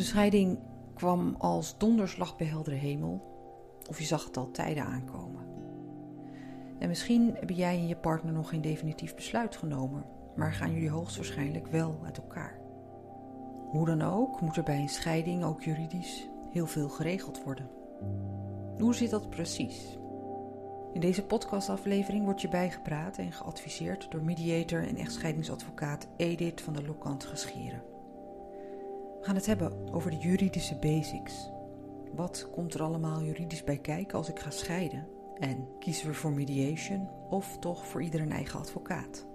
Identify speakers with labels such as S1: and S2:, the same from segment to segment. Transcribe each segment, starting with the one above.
S1: De scheiding kwam als donderslag bij heldere hemel, of je zag het al tijden aankomen. En misschien hebben jij en je partner nog geen definitief besluit genomen, maar gaan jullie hoogstwaarschijnlijk wel uit elkaar. Hoe dan ook, moet er bij een scheiding ook juridisch heel veel geregeld worden. Hoe zit dat precies? In deze podcastaflevering wordt je bijgepraat en geadviseerd door mediator en echtscheidingsadvocaat Edith van der Lokant Gescheren. We gaan het hebben over de juridische basics. Wat komt er allemaal juridisch bij kijken als ik ga scheiden? En kiezen we voor mediation of toch voor ieder een eigen advocaat?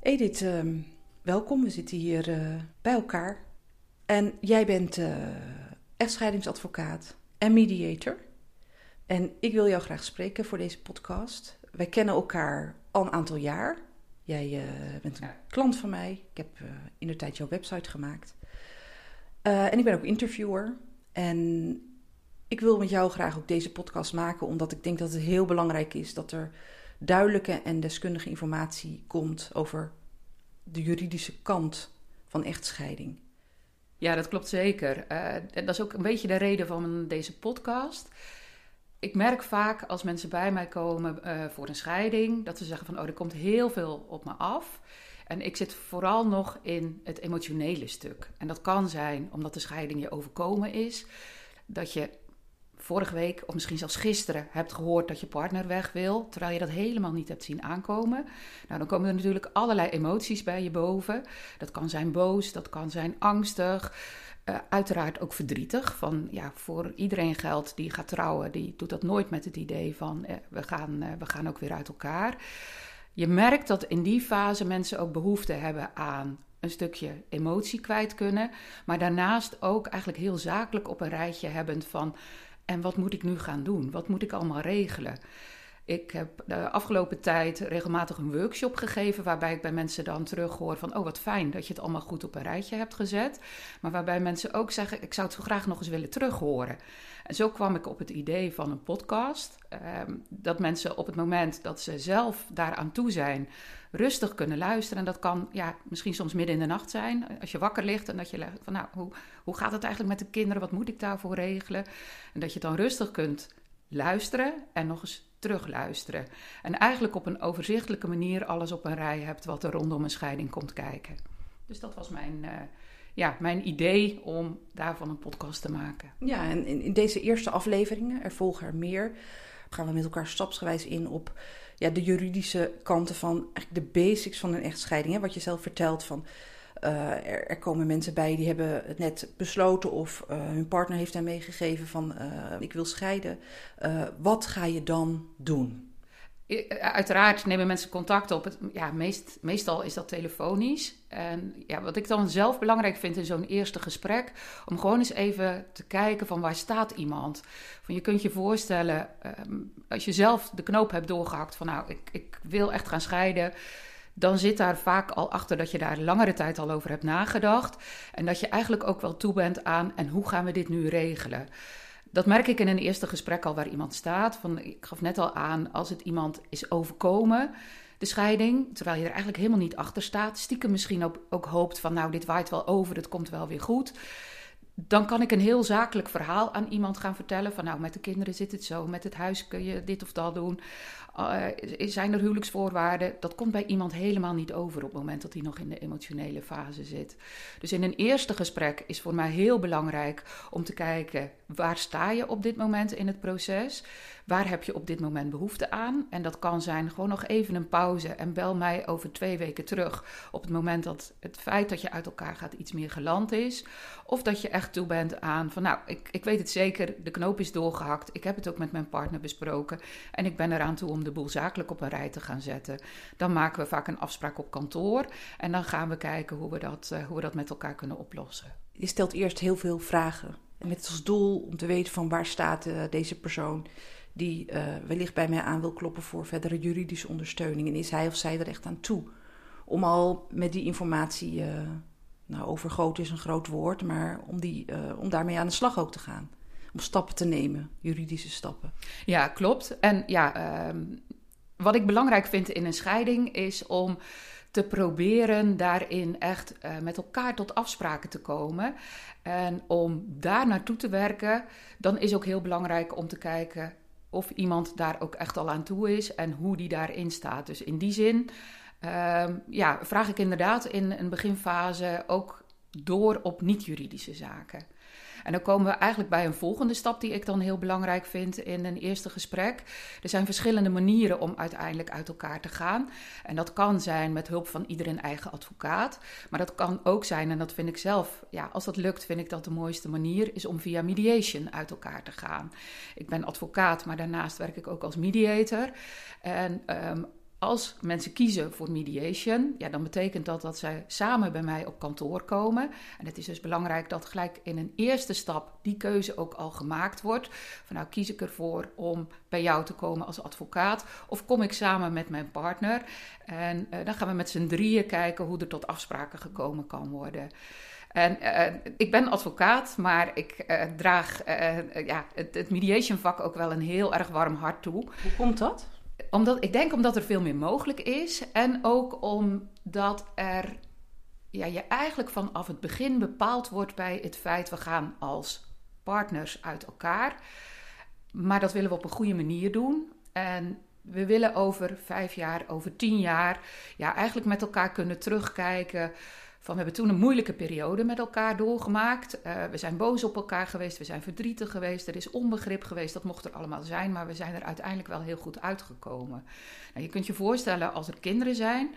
S1: Edith, uh, welkom. We zitten hier uh, bij elkaar. En jij bent uh, echtscheidingsadvocaat en mediator. En ik wil jou graag spreken voor deze podcast. Wij kennen elkaar al een aantal jaar. Jij uh, bent een klant van mij. Ik heb in de tijd jouw website gemaakt. en ik ben ook interviewer. En ik wil met jou graag ook deze podcast maken, omdat ik denk dat het heel belangrijk is dat er duidelijke en deskundige informatie komt over de juridische kant van echtscheiding.
S2: Ja, dat klopt zeker. Uh, dat is ook een beetje de reden van deze podcast. Ik merk vaak als mensen bij mij komen uh, voor een scheiding, dat ze zeggen van, oh, er komt heel veel op me af. En ik zit vooral nog in het emotionele stuk. En dat kan zijn omdat de scheiding je overkomen is, dat je vorige week of misschien zelfs gisteren hebt gehoord dat je partner weg wil, terwijl je dat helemaal niet hebt zien aankomen. Nou, dan komen er natuurlijk allerlei emoties bij je boven. Dat kan zijn boos, dat kan zijn angstig. Uh, uiteraard ook verdrietig. Van ja, voor iedereen geldt die gaat trouwen, die doet dat nooit met het idee van eh, we, gaan, uh, we gaan ook weer uit elkaar. Je merkt dat in die fase mensen ook behoefte hebben aan een stukje emotie kwijt kunnen, maar daarnaast ook eigenlijk heel zakelijk op een rijtje hebben van en wat moet ik nu gaan doen? Wat moet ik allemaal regelen? Ik heb de afgelopen tijd regelmatig een workshop gegeven waarbij ik bij mensen dan terughoor van oh wat fijn dat je het allemaal goed op een rijtje hebt gezet. Maar waarbij mensen ook zeggen ik zou het zo graag nog eens willen terughoren. En zo kwam ik op het idee van een podcast. Ehm, dat mensen op het moment dat ze zelf daaraan toe zijn, rustig kunnen luisteren. En dat kan ja, misschien soms midden in de nacht zijn. Als je wakker ligt en dat je van nou, hoe, hoe gaat het eigenlijk met de kinderen? Wat moet ik daarvoor regelen? En dat je dan rustig kunt luisteren en nog eens terugluisteren. En eigenlijk op een overzichtelijke manier alles op een rij hebt wat er rondom een scheiding komt kijken. Dus dat was mijn, uh, ja, mijn idee om daarvan een podcast te maken.
S1: Ja, en in, in deze eerste afleveringen, er volgen er meer, gaan we met elkaar stapsgewijs in op ja, de juridische kanten van eigenlijk de basics van een echtscheiding. Hè? Wat je zelf vertelt van. Uh, er, er, komen mensen bij die hebben het net besloten of uh, hun partner heeft hen meegegeven van uh, ik wil scheiden. wat ga je dan doen?
S2: Uiteraard nemen mensen contact op. Ja, meest, meestal is dat telefonisch. En ja, wat ik dan zelf belangrijk vind in zo'n eerste gesprek, om gewoon eens even te kijken van waar staat iemand. Van je kunt je voorstellen, um, als je zelf de knoop hebt doorgehakt van nou, ik, ik wil echt gaan scheiden dan zit daar vaak al achter dat je daar langere tijd al over hebt nagedacht. En dat je eigenlijk ook wel toe bent aan en hoe gaan we dit nu regelen. Dat merk ik in een eerste gesprek al waar iemand staat. Van, ik gaf net al aan, als het iemand is overkomen, de scheiding, terwijl je er eigenlijk helemaal niet achter staat, stiekem misschien ook, ook hoopt van, nou, dit waait wel over, het komt wel weer goed. Dan kan ik een heel zakelijk verhaal aan iemand gaan vertellen. Van nou, met de kinderen zit het zo, met het huis kun je dit of dat doen. Uh, zijn er huwelijksvoorwaarden? Dat komt bij iemand helemaal niet over op het moment dat hij nog in de emotionele fase zit. Dus in een eerste gesprek is voor mij heel belangrijk om te kijken waar sta je op dit moment in het proces? Waar heb je op dit moment behoefte aan? En dat kan zijn gewoon nog even een pauze en bel mij over twee weken terug op het moment dat het feit dat je uit elkaar gaat iets meer geland is. Of dat je echt toe bent aan van nou, ik, ik weet het zeker, de knoop is doorgehakt. Ik heb het ook met mijn partner besproken en ik ben eraan toe om de boel zakelijk op een rij te gaan zetten. Dan maken we vaak een afspraak op kantoor en dan gaan we kijken hoe we dat, uh, hoe we dat met elkaar kunnen oplossen.
S1: Je stelt eerst heel veel vragen met als doel om te weten van waar staat uh, deze persoon die uh, wellicht bij mij aan wil kloppen voor verdere juridische ondersteuning. En is hij of zij er echt aan toe? Om al met die informatie, uh, nou overgroot is een groot woord, maar om, die, uh, om daarmee aan de slag ook te gaan. Om stappen te nemen, juridische stappen.
S2: Ja, klopt. En ja, uh, wat ik belangrijk vind in een scheiding is om te proberen daarin echt met elkaar tot afspraken te komen. En om daar naartoe te werken, dan is ook heel belangrijk om te kijken of iemand daar ook echt al aan toe is en hoe die daarin staat. Dus in die zin uh, ja, vraag ik inderdaad in een beginfase ook door op niet-juridische zaken. En dan komen we eigenlijk bij een volgende stap die ik dan heel belangrijk vind in een eerste gesprek. Er zijn verschillende manieren om uiteindelijk uit elkaar te gaan. En dat kan zijn met hulp van iedereen eigen advocaat. Maar dat kan ook zijn, en dat vind ik zelf, ja, als dat lukt, vind ik dat de mooiste manier, is om via mediation uit elkaar te gaan. Ik ben advocaat, maar daarnaast werk ik ook als mediator. En um, als mensen kiezen voor mediation, ja, dan betekent dat dat zij samen bij mij op kantoor komen. En het is dus belangrijk dat gelijk in een eerste stap die keuze ook al gemaakt wordt. Van nou kies ik ervoor om bij jou te komen als advocaat of kom ik samen met mijn partner. En uh, dan gaan we met z'n drieën kijken hoe er tot afspraken gekomen kan worden. En uh, ik ben advocaat, maar ik uh, draag ja, het, het mediation vak ook wel een heel erg warm hart toe.
S1: Hoe komt dat?
S2: Omdat, ik denk omdat er veel meer mogelijk is. En ook omdat er ja, je eigenlijk vanaf het begin bepaald wordt bij het feit we gaan als partners uit elkaar. Maar dat willen we op een goede manier doen. En we willen over vijf jaar, over tien jaar, ja, eigenlijk met elkaar kunnen terugkijken van we hebben toen een moeilijke periode met elkaar doorgemaakt. Uh, we zijn boos op elkaar geweest, we zijn verdrietig geweest, er is onbegrip geweest, dat mocht er allemaal zijn, maar we zijn er uiteindelijk wel heel goed uitgekomen. Nou, je kunt je voorstellen, als er kinderen zijn,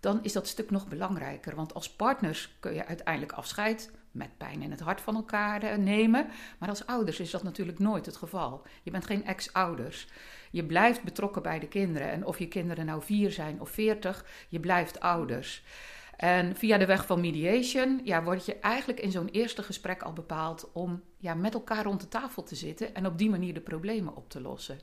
S2: dan is dat stuk nog belangrijker. Want als partners kun je uiteindelijk afscheid met pijn in het hart van elkaar eh, nemen. Maar als ouders is dat natuurlijk nooit het geval. Je bent geen ex-ouders. Je blijft betrokken bij de kinderen. En of je kinderen nou vier zijn of veertig, je blijft ouders. En via de weg van mediation ja, word je eigenlijk in zo'n eerste gesprek al bepaald om ja, met elkaar rond de tafel te zitten en op die manier de problemen op te lossen.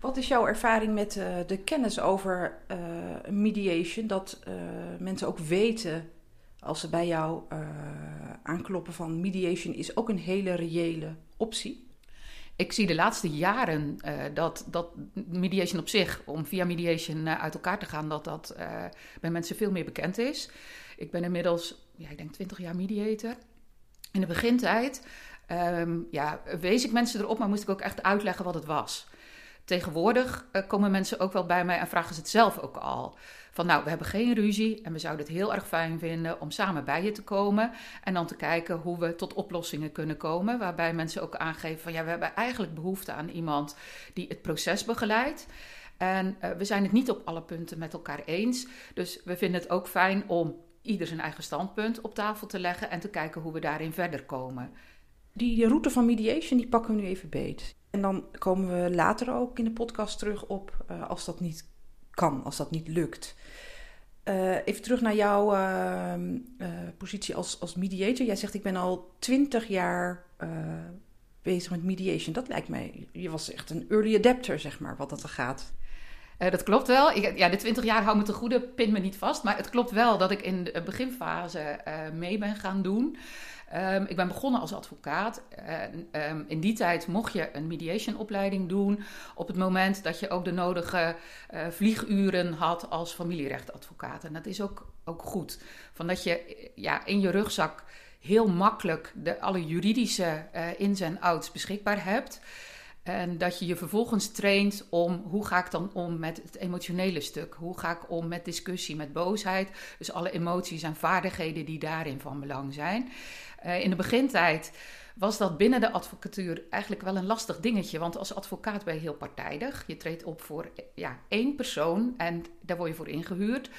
S1: Wat is jouw ervaring met uh, de kennis over uh, mediation? Dat uh, mensen ook weten als ze bij jou aankloppen van mediation is ook een hele reële optie?
S2: Ik zie de laatste jaren uh, dat, dat mediation op zich, om via mediation uh, uit elkaar te gaan, dat dat uh, bij mensen veel meer bekend is. Ik ben inmiddels, ja, ik denk 20 jaar mediator. In de begintijd um, ja, wees ik mensen erop, maar moest ik ook echt uitleggen wat het was. Tegenwoordig komen mensen ook wel bij mij en vragen ze het zelf ook al. Van nou, we hebben geen ruzie en we zouden het heel erg fijn vinden om samen bij je te komen. En dan te kijken hoe we tot oplossingen kunnen komen. Waarbij mensen ook aangeven van ja, we hebben eigenlijk behoefte aan iemand die het proces begeleidt. En uh, we zijn het niet op alle punten met elkaar eens. Dus we vinden het ook fijn om ieder zijn eigen standpunt op tafel te leggen en te kijken hoe we daarin verder komen.
S1: Die route van mediation, die pakken we nu even beet. En dan komen we later ook in de podcast terug op uh, als dat niet kan, als dat niet lukt. Uh, even terug naar jouw uh, uh, positie als, als mediator. Jij zegt, ik ben al twintig jaar bezig met mediation. Dat lijkt mij, je was echt een early adapter, zeg maar, wat dat er gaat.
S2: Dat klopt wel. Ik, ja, de 20 jaar hou me te goede, pin me niet vast. Maar het klopt wel dat ik in de beginfase mee ben gaan doen. Um, ik ben begonnen als advocaat. Um, in die tijd mocht je een mediation-opleiding doen. op het moment dat je ook de nodige uh, vlieguren had als familierechtadvocaat. En dat is ook, ook goed. Van dat je ja, in je rugzak heel makkelijk de, alle juridische ins en outs beschikbaar hebt. En dat je je vervolgens traint om hoe ga ik dan om met het emotionele stuk? Hoe ga ik om met discussie, met boosheid? Dus alle emoties en vaardigheden die daarin van belang zijn. Uh, in de begintijd was dat binnen de advocatuur eigenlijk wel een lastig dingetje. Want als advocaat ben je heel partijdig. Je treedt op voor ja, één persoon en daar word je voor ingehuurd.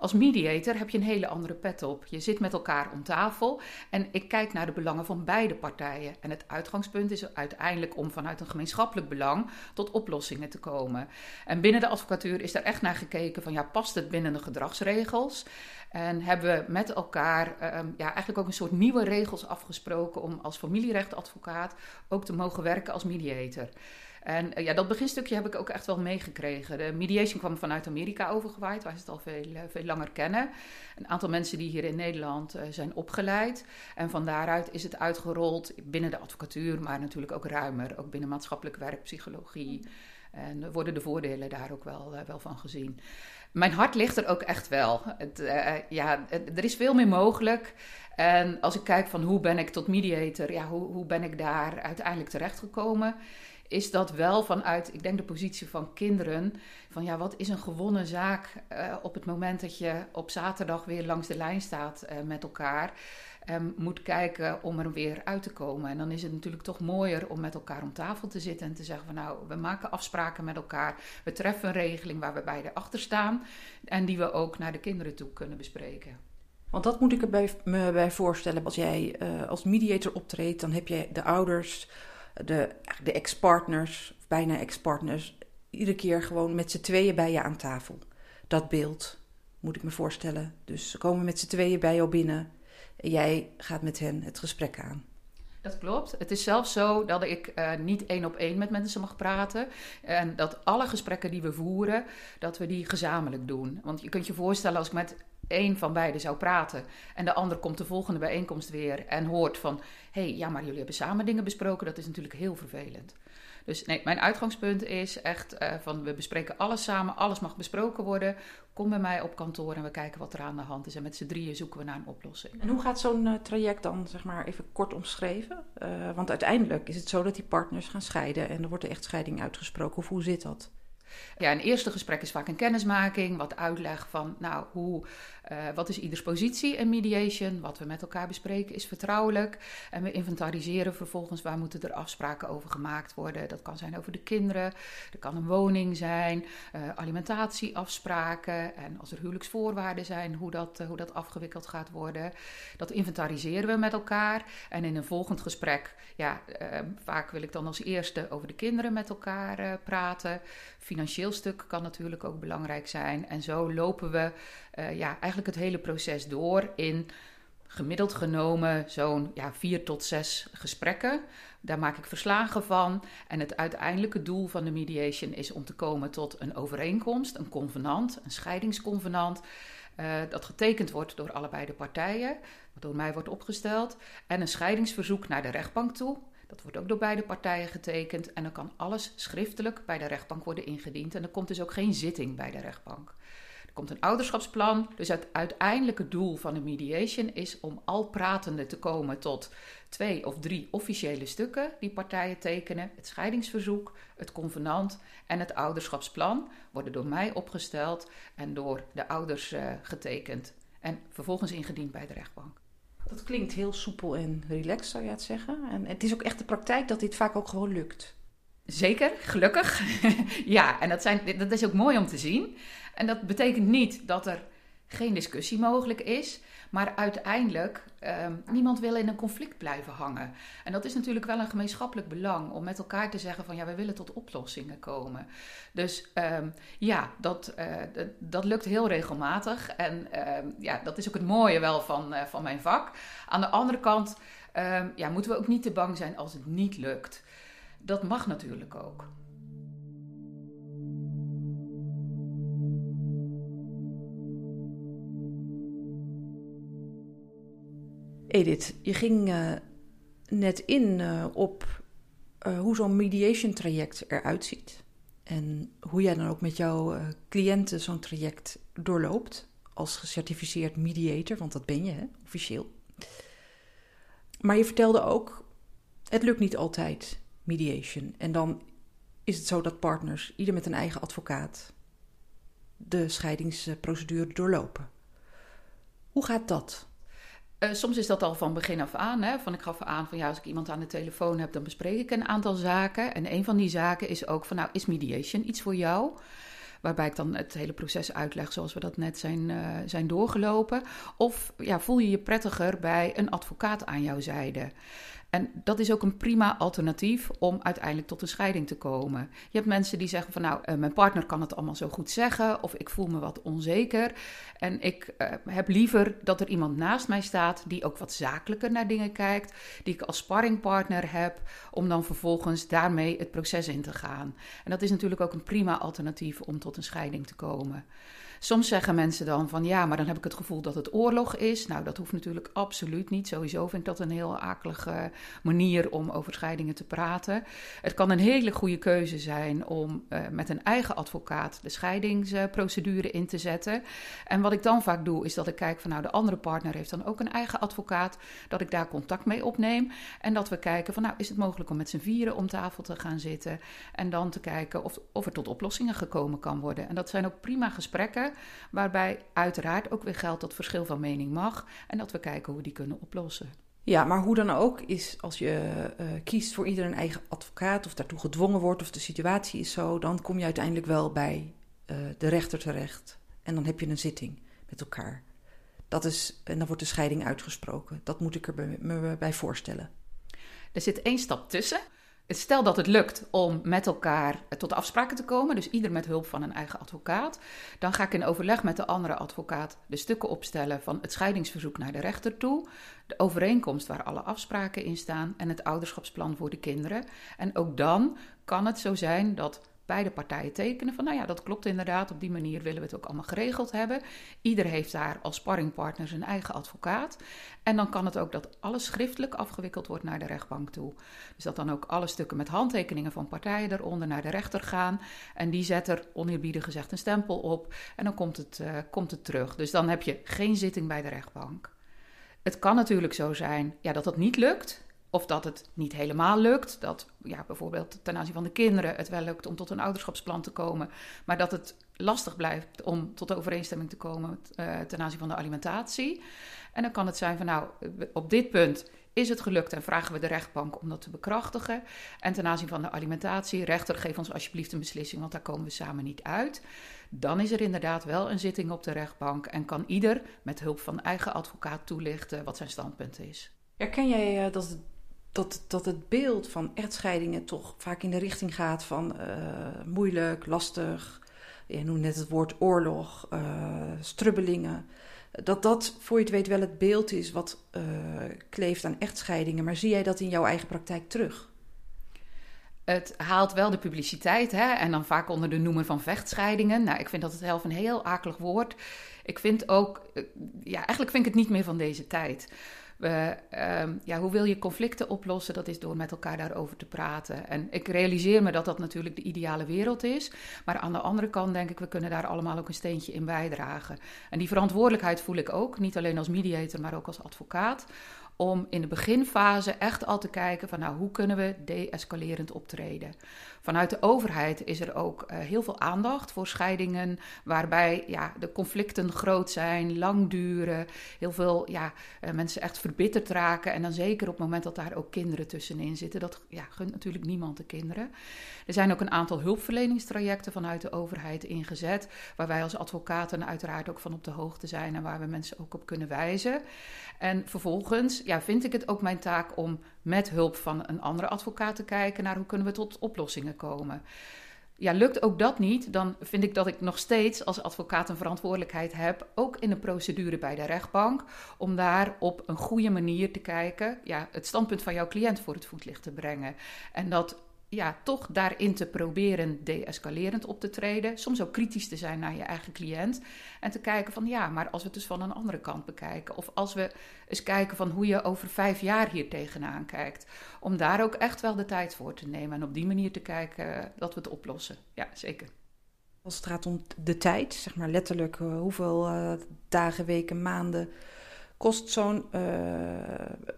S2: Als mediator heb je een hele andere pet op. Je zit met elkaar om tafel en ik kijk naar de belangen van beide partijen. En het uitgangspunt is uiteindelijk om vanuit een gemeenschappelijk belang tot oplossingen te komen. En binnen de advocatuur is daar echt naar gekeken van ja, past het binnen de gedragsregels? En hebben we met elkaar um, ja, eigenlijk ook een soort nieuwe regels afgesproken om als familierechtadvocaat ook te mogen werken als mediator. En uh, ja, dat beginstukje heb ik ook echt wel meegekregen. De mediation kwam vanuit Amerika overgewaaid, waar ze het al veel, uh, veel langer kennen. Een aantal mensen die hier in Nederland uh, zijn opgeleid. En van daaruit is het uitgerold binnen de advocatuur, maar natuurlijk ook ruimer. Ook binnen maatschappelijk werk, psychologie, En worden de voordelen daar ook wel, wel van gezien. Mijn hart ligt er ook echt wel. Het, ja, er is veel meer mogelijk. En als ik kijk van hoe ben ik tot mediator, ja, hoe, hoe ben ik daar uiteindelijk terechtgekomen, is dat wel vanuit, ik denk, de positie van kinderen. Van ja, wat is een gewonnen zaak uh, op het moment dat je op zaterdag weer langs de lijn staat uh, met elkaar. Um, moet kijken om er weer uit te komen. En dan is het natuurlijk toch mooier om met elkaar om tafel te zitten en te zeggen van nou, we maken afspraken met elkaar. We treffen een regeling waar we beide achter staan. En die we ook naar de kinderen toe kunnen bespreken.
S1: Want dat moet ik er bij, me bij voorstellen. Als jij uh, als mediator optreedt, dan heb je de ouders de, de ex-partners, bijna ex-partners, iedere keer gewoon met z'n tweeën bij je aan tafel. Dat beeld moet ik me voorstellen. Dus ze komen met z'n tweeën bij jou binnen en jij gaat met hen het gesprek aan.
S2: Dat klopt. Het is zelfs zo dat ik uh, niet één op één met mensen mag praten. En dat alle gesprekken die we voeren, dat we die gezamenlijk doen. Want je kunt je voorstellen als ik met één van beiden zou praten en de ander komt de volgende bijeenkomst weer en hoort van hé, hey, ja, maar jullie hebben samen dingen besproken, dat is natuurlijk heel vervelend. Dus nee, mijn uitgangspunt is echt uh, van we bespreken alles samen, alles mag besproken worden. Kom bij mij op kantoor en we kijken wat er aan de hand is. En met z'n drieën zoeken we naar een oplossing.
S1: En hoe gaat zo'n uh, traject dan, zeg maar, even kort omschreven? Uh, want uiteindelijk is het zo dat die partners gaan scheiden en er wordt de echtscheiding uitgesproken. Of hoe zit dat?
S2: Ja, een eerste gesprek is vaak een kennismaking, wat uitleg van, nou, hoe, uh, wat is ieders positie in mediation? Wat we met elkaar bespreken is vertrouwelijk. En we inventariseren vervolgens waar moeten er afspraken over gemaakt worden. Dat kan zijn over de kinderen, er kan een woning zijn, uh, alimentatieafspraken. En als er huwelijksvoorwaarden zijn, hoe dat, uh, hoe dat afgewikkeld gaat worden. Dat inventariseren we met elkaar. En in een volgend gesprek, ja, vaak wil ik dan als eerste over de kinderen met elkaar praten financieel stuk kan natuurlijk ook belangrijk zijn. En zo lopen we uh, ja, eigenlijk het hele proces door in gemiddeld genomen zo'n ja, vier tot zes gesprekken. Daar maak ik verslagen van. En het uiteindelijke doel van de mediation is om te komen tot een overeenkomst, een convenant, een scheidingsconvenant. Uh, dat getekend wordt door allebei de partijen, wat door mij wordt opgesteld. En een scheidingsverzoek naar de rechtbank toe. Dat wordt ook door beide partijen getekend en dan kan alles schriftelijk bij de rechtbank worden ingediend. En er komt dus ook geen zitting bij de rechtbank. Er komt een ouderschapsplan. Dus het uiteindelijke doel van de mediation is om al pratende te komen tot twee of drie officiële stukken die partijen tekenen. Het scheidingsverzoek, het convenant en het ouderschapsplan worden door mij opgesteld en door de ouders uh, getekend. En vervolgens ingediend bij de rechtbank.
S1: Dat klinkt heel soepel en relaxed, zou je het zeggen. En het is ook echt de praktijk dat dit vaak ook gewoon lukt.
S2: Zeker, gelukkig. ja, en dat, zijn, dat is ook mooi om te zien. En dat betekent niet dat er geen discussie mogelijk is. Maar uiteindelijk, um, niemand wil in een conflict blijven hangen. En dat is natuurlijk wel een gemeenschappelijk belang om met elkaar te zeggen van ja, we willen tot oplossingen komen. Dus um, ja, dat, uh, dat, dat, lukt heel regelmatig. En uh, ja, dat is ook het mooie wel van, uh, van mijn vak. Aan de andere kant ja, moeten we ook niet te bang zijn als het niet lukt. Dat mag natuurlijk ook.
S1: Edith, je ging uh, net in uh, op uh, hoe zo'n mediation traject eruit ziet. En hoe jij dan ook met jouw cliënten zo'n traject doorloopt. Als gecertificeerd mediator, want dat ben je, hè, officieel. Maar je vertelde ook, het lukt niet altijd, mediation. En dan is het zo dat partners, ieder met een eigen advocaat, de scheidingsprocedure doorlopen. Hoe gaat dat?
S2: Uh, soms is dat al van begin af aan. Hè? Van ik gaf aan van ja, als ik iemand aan de telefoon heb, dan bespreek ik een aantal zaken. En een van die zaken is ook van nou, is mediation iets voor jou? Waarbij ik dan het hele proces uitleg zoals we dat net zijn, uh, zijn doorgelopen. Of ja, voel je je prettiger bij een advocaat aan jouw zijde? En dat is ook een prima alternatief om uiteindelijk tot een scheiding te komen. Je hebt mensen die zeggen van nou, uh, mijn partner kan het allemaal zo goed zeggen of ik voel me wat onzeker. En ik uh, heb liever dat er iemand naast mij staat die ook wat zakelijker naar dingen kijkt, die ik als sparringpartner heb, om dan vervolgens daarmee het proces in te gaan. En dat is natuurlijk ook een prima alternatief om tot een scheiding te komen. Soms zeggen mensen dan van ja, maar dan heb ik het gevoel dat het oorlog is. Nou, dat hoeft natuurlijk absoluut niet. Sowieso vind ik dat een heel akelige manier om over scheidingen te praten. Het kan een hele goede keuze zijn om uh, met een eigen advocaat de scheidingsprocedure in te zetten. En wat ik dan vaak doe, is dat ik kijk van nou, de andere partner heeft dan ook een eigen advocaat, dat ik daar contact mee opneem en dat we kijken van nou, is het mogelijk om met z'n vieren om tafel te gaan zitten en dan te kijken of, of er tot oplossingen gekomen kan worden. En dat zijn ook prima gesprekken, waarbij uiteraard ook weer geldt dat verschil van mening mag en dat we kijken hoe we die kunnen oplossen.
S1: Ja, maar hoe dan ook is als je uh, kiest voor ieder een eigen advocaat of daartoe gedwongen wordt of de situatie is zo, dan kom je uiteindelijk wel bij uh, de rechter terecht. En dan heb je een zitting met elkaar. Dat is, en dan wordt de scheiding uitgesproken. Dat moet ik er me bij voorstellen.
S2: Er zit één stap tussen. Stel dat het lukt om met elkaar tot afspraken te komen, dus ieder met hulp van een eigen advocaat, dan ga ik in overleg met de andere advocaat de stukken opstellen van het scheidingsverzoek naar de rechter toe, de overeenkomst waar alle afspraken in staan en het ouderschapsplan voor de kinderen. En ook dan kan het zo zijn dat beide partijen tekenen van, nou ja, dat klopt inderdaad, op die manier willen we het ook allemaal geregeld hebben. Ieder heeft daar als sparringpartner zijn eigen advocaat. En dan kan het ook dat alles schriftelijk afgewikkeld wordt naar de rechtbank toe. Dus dat dan ook alle stukken met handtekeningen van partijen eronder naar de rechter gaan. En die zet er oneerbiedig gezegd een stempel op en dan komt het, uh, komt het terug. Dus dan heb je geen zitting bij de rechtbank. Het kan natuurlijk zo zijn ja, dat dat niet lukt. Of dat het niet helemaal lukt. Dat ja, bijvoorbeeld ten aanzien van de kinderen het wel lukt om tot een ouderschapsplan te komen. Maar dat het lastig blijft om tot overeenstemming te komen uh, ten aanzien van de alimentatie. En dan kan het zijn van nou, op dit punt is het gelukt en vragen we de rechtbank om dat te bekrachtigen. En ten aanzien van de alimentatie, rechter, geef ons alsjeblieft een beslissing, want daar komen we samen niet uit. Dan is er inderdaad wel een zitting op de rechtbank en kan ieder met hulp van eigen advocaat toelichten wat zijn standpunt is.
S1: Herken jij uh, dat dat, dat het beeld van echtscheidingen toch vaak in de richting gaat van uh, moeilijk, lastig. Je noemt net het woord oorlog, uh, strubbelingen. Dat dat, voor je het weet, wel het beeld is wat uh, kleeft aan echtscheidingen. Maar zie jij dat in jouw eigen praktijk terug?
S2: Het haalt wel de publiciteit hè? en dan vaak onder de noemer van vechtscheidingen. Nou, ik vind dat het zelf een heel akelig woord. Ik vind ook, ja, eigenlijk vind ik het niet meer van deze tijd. Ehm, ja, hoe wil je conflicten oplossen? Dat is door met elkaar daarover te praten. En ik realiseer me dat dat natuurlijk de ideale wereld is. Maar aan de andere kant denk ik, we kunnen daar allemaal ook een steentje in bijdragen. En die verantwoordelijkheid voel ik ook, niet alleen als mediator, maar ook als advocaat om in de beginfase echt al te kijken van nou, hoe kunnen we de-escalerend optreden. Vanuit de overheid is er ook uh, heel veel aandacht voor scheidingen waarbij ja, de conflicten groot zijn, lang duren, heel veel ja, uh, mensen echt verbitterd raken en dan zeker op het moment dat daar ook kinderen tussenin zitten. Dat ja, gunt natuurlijk niemand de kinderen. Er zijn ook een aantal hulpverleningstrajecten vanuit de overheid ingezet, waar wij als advocaten uiteraard ook van op de hoogte zijn en waar we mensen ook op kunnen wijzen. En vervolgens ja, vind ik het ook mijn taak om met hulp van een andere advocaat te kijken naar hoe kunnen we tot oplossingen komen. Ja, lukt ook dat niet, dan vind ik dat ik nog steeds als advocaat een verantwoordelijkheid heb, ook in de procedure bij de rechtbank, om daar op een goede manier te kijken, ja, het standpunt van jouw cliënt voor het voetlicht te brengen. En dat ja, toch daarin te proberen de-escalerend op te treden. Soms ook kritisch te zijn naar je eigen cliënt. En te kijken van ja, maar als we het dus van een andere kant bekijken. Of als we eens kijken van hoe je over vijf jaar hier tegenaan kijkt. Om daar ook echt wel de tijd voor te nemen. En op die manier te kijken dat we het oplossen. Ja, zeker.
S1: Als het gaat om de tijd, zeg maar letterlijk uh, hoeveel uh, dagen, weken, maanden kost zo'n uh,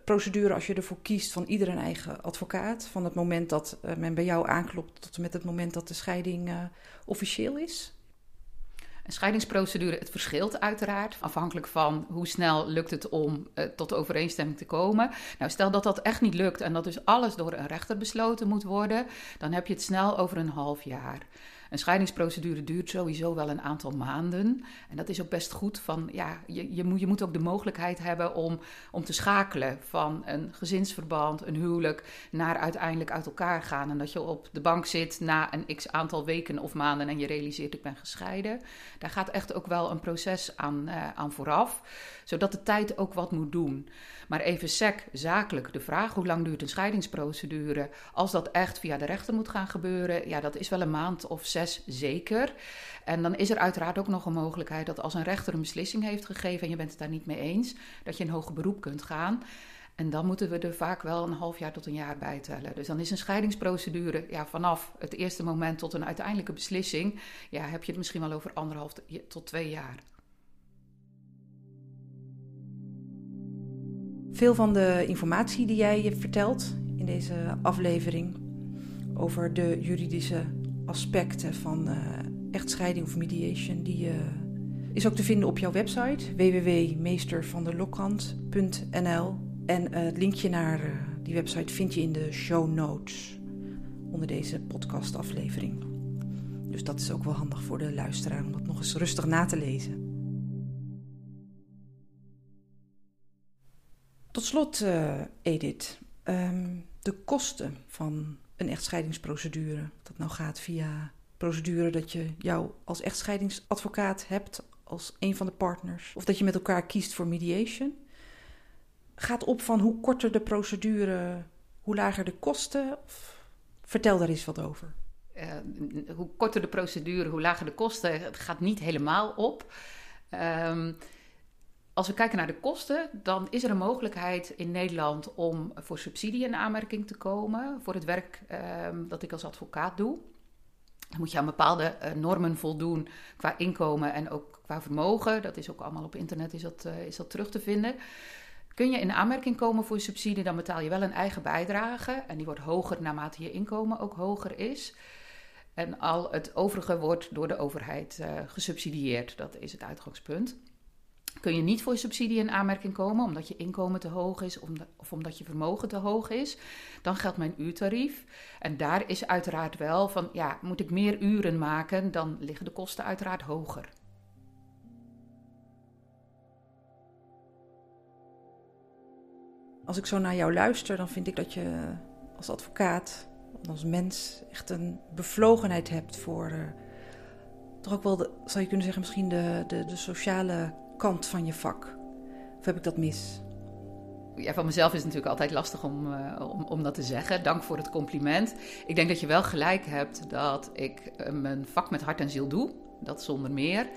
S1: procedure als je ervoor kiest van ieder een eigen advocaat. Van het moment dat uh, men bij jou aanklopt tot en met het moment dat de scheiding uh, officieel is?
S2: Een scheidingsprocedure, het verschilt uiteraard. Afhankelijk van hoe snel lukt het om tot overeenstemming te komen. Nou, stel dat dat echt niet lukt en dat dus alles door een rechter besloten moet worden, dan heb je het snel over een half jaar. Een scheidingsprocedure duurt sowieso wel een aantal maanden. En dat is ook best goed. Van, ja, je, je, moet, ook de mogelijkheid hebben om, om te schakelen van een gezinsverband, een huwelijk, naar uiteindelijk uit elkaar gaan. En dat je op de bank zit na een x aantal weken of maanden en je realiseert ik ben gescheiden. Daar gaat echt ook wel een proces aan, uh, aan vooraf, zodat de tijd ook wat moet doen. Maar even sec, zakelijk, de vraag hoe lang duurt een scheidingsprocedure? Als dat echt via de rechter moet gaan gebeuren, ja, dat is wel een maand of zes zeker. En dan is er uiteraard ook nog een mogelijkheid dat als een rechter een beslissing heeft gegeven en je bent het daar niet mee eens, dat je in hoger beroep kunt gaan. En dan moeten we er vaak wel een half jaar tot een jaar bij tellen. Dus dan is een scheidingsprocedure ja, vanaf het eerste moment tot een uiteindelijke beslissing. Ja, heb je het misschien wel over anderhalf tot twee jaar.
S1: Veel van de informatie die jij vertelt in deze aflevering over de juridische aspecten van uh, echtscheiding of mediation, die uh, is ook te vinden op jouw website www.meestervandelokhand.nl. En uh, het linkje naar die website vind je in de show notes onder deze podcastaflevering. Dus dat is ook wel handig voor de luisteraar om dat nog eens rustig na te lezen. Tot slot, Edith, um, de kosten van echtscheidingsprocedure. Dat nou gaat via procedure dat je jou als echtscheidingsadvocaat hebt als een van de partners, of dat je met elkaar kiest voor mediation, gaat op van hoe korter de procedure, hoe lager de kosten. Vertel daar eens wat over.
S2: Uh, hoe korter de procedure, hoe lager de kosten. Het gaat niet helemaal op. Um, als we kijken naar de kosten, dan is er een mogelijkheid in Nederland om voor subsidie in aanmerking te komen voor het werk ehm, dat ik als advocaat doe. Dan moet je aan bepaalde uh, normen voldoen qua inkomen en ook qua vermogen. Dat is ook allemaal op internet is dat, uh, is dat terug te vinden. Kun je in aanmerking komen voor subsidie, dan betaal je wel een eigen bijdrage. En die wordt hoger naarmate je inkomen ook hoger is. En al het overige wordt door de overheid uh, gesubsidieerd. Dat is het uitgangspunt kun je niet voor subsidie in aanmerking komen omdat je inkomen te hoog is of omdat je vermogen te hoog is, dan geldt mijn uurtarief. En daar is uiteraard wel van, ja, moet ik meer uren maken, dan liggen de kosten uiteraard hoger.
S1: Als ik zo naar jou luister, dan vind ik dat je als advocaat, als mens, echt een bevlogenheid hebt voor. Uh, toch ook wel, zou je kunnen zeggen, misschien de, de, de sociale kant van je vak? Of heb ik dat mis?
S2: Ja, van mezelf is het natuurlijk altijd lastig om, uh, om, om dat te zeggen. Dank voor het compliment. Ik denk dat je wel gelijk hebt dat ik uh, mijn vak met hart en ziel doe. Dat zonder meer.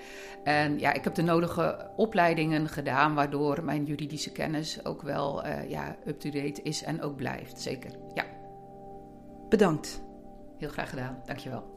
S2: En ja, ik heb de nodige opleidingen gedaan, waardoor mijn juridische kennis ook wel uh, ja, up-to-date is en ook blijft. Zeker, ja.
S1: Bedankt.
S2: Heel graag gedaan, dankjewel.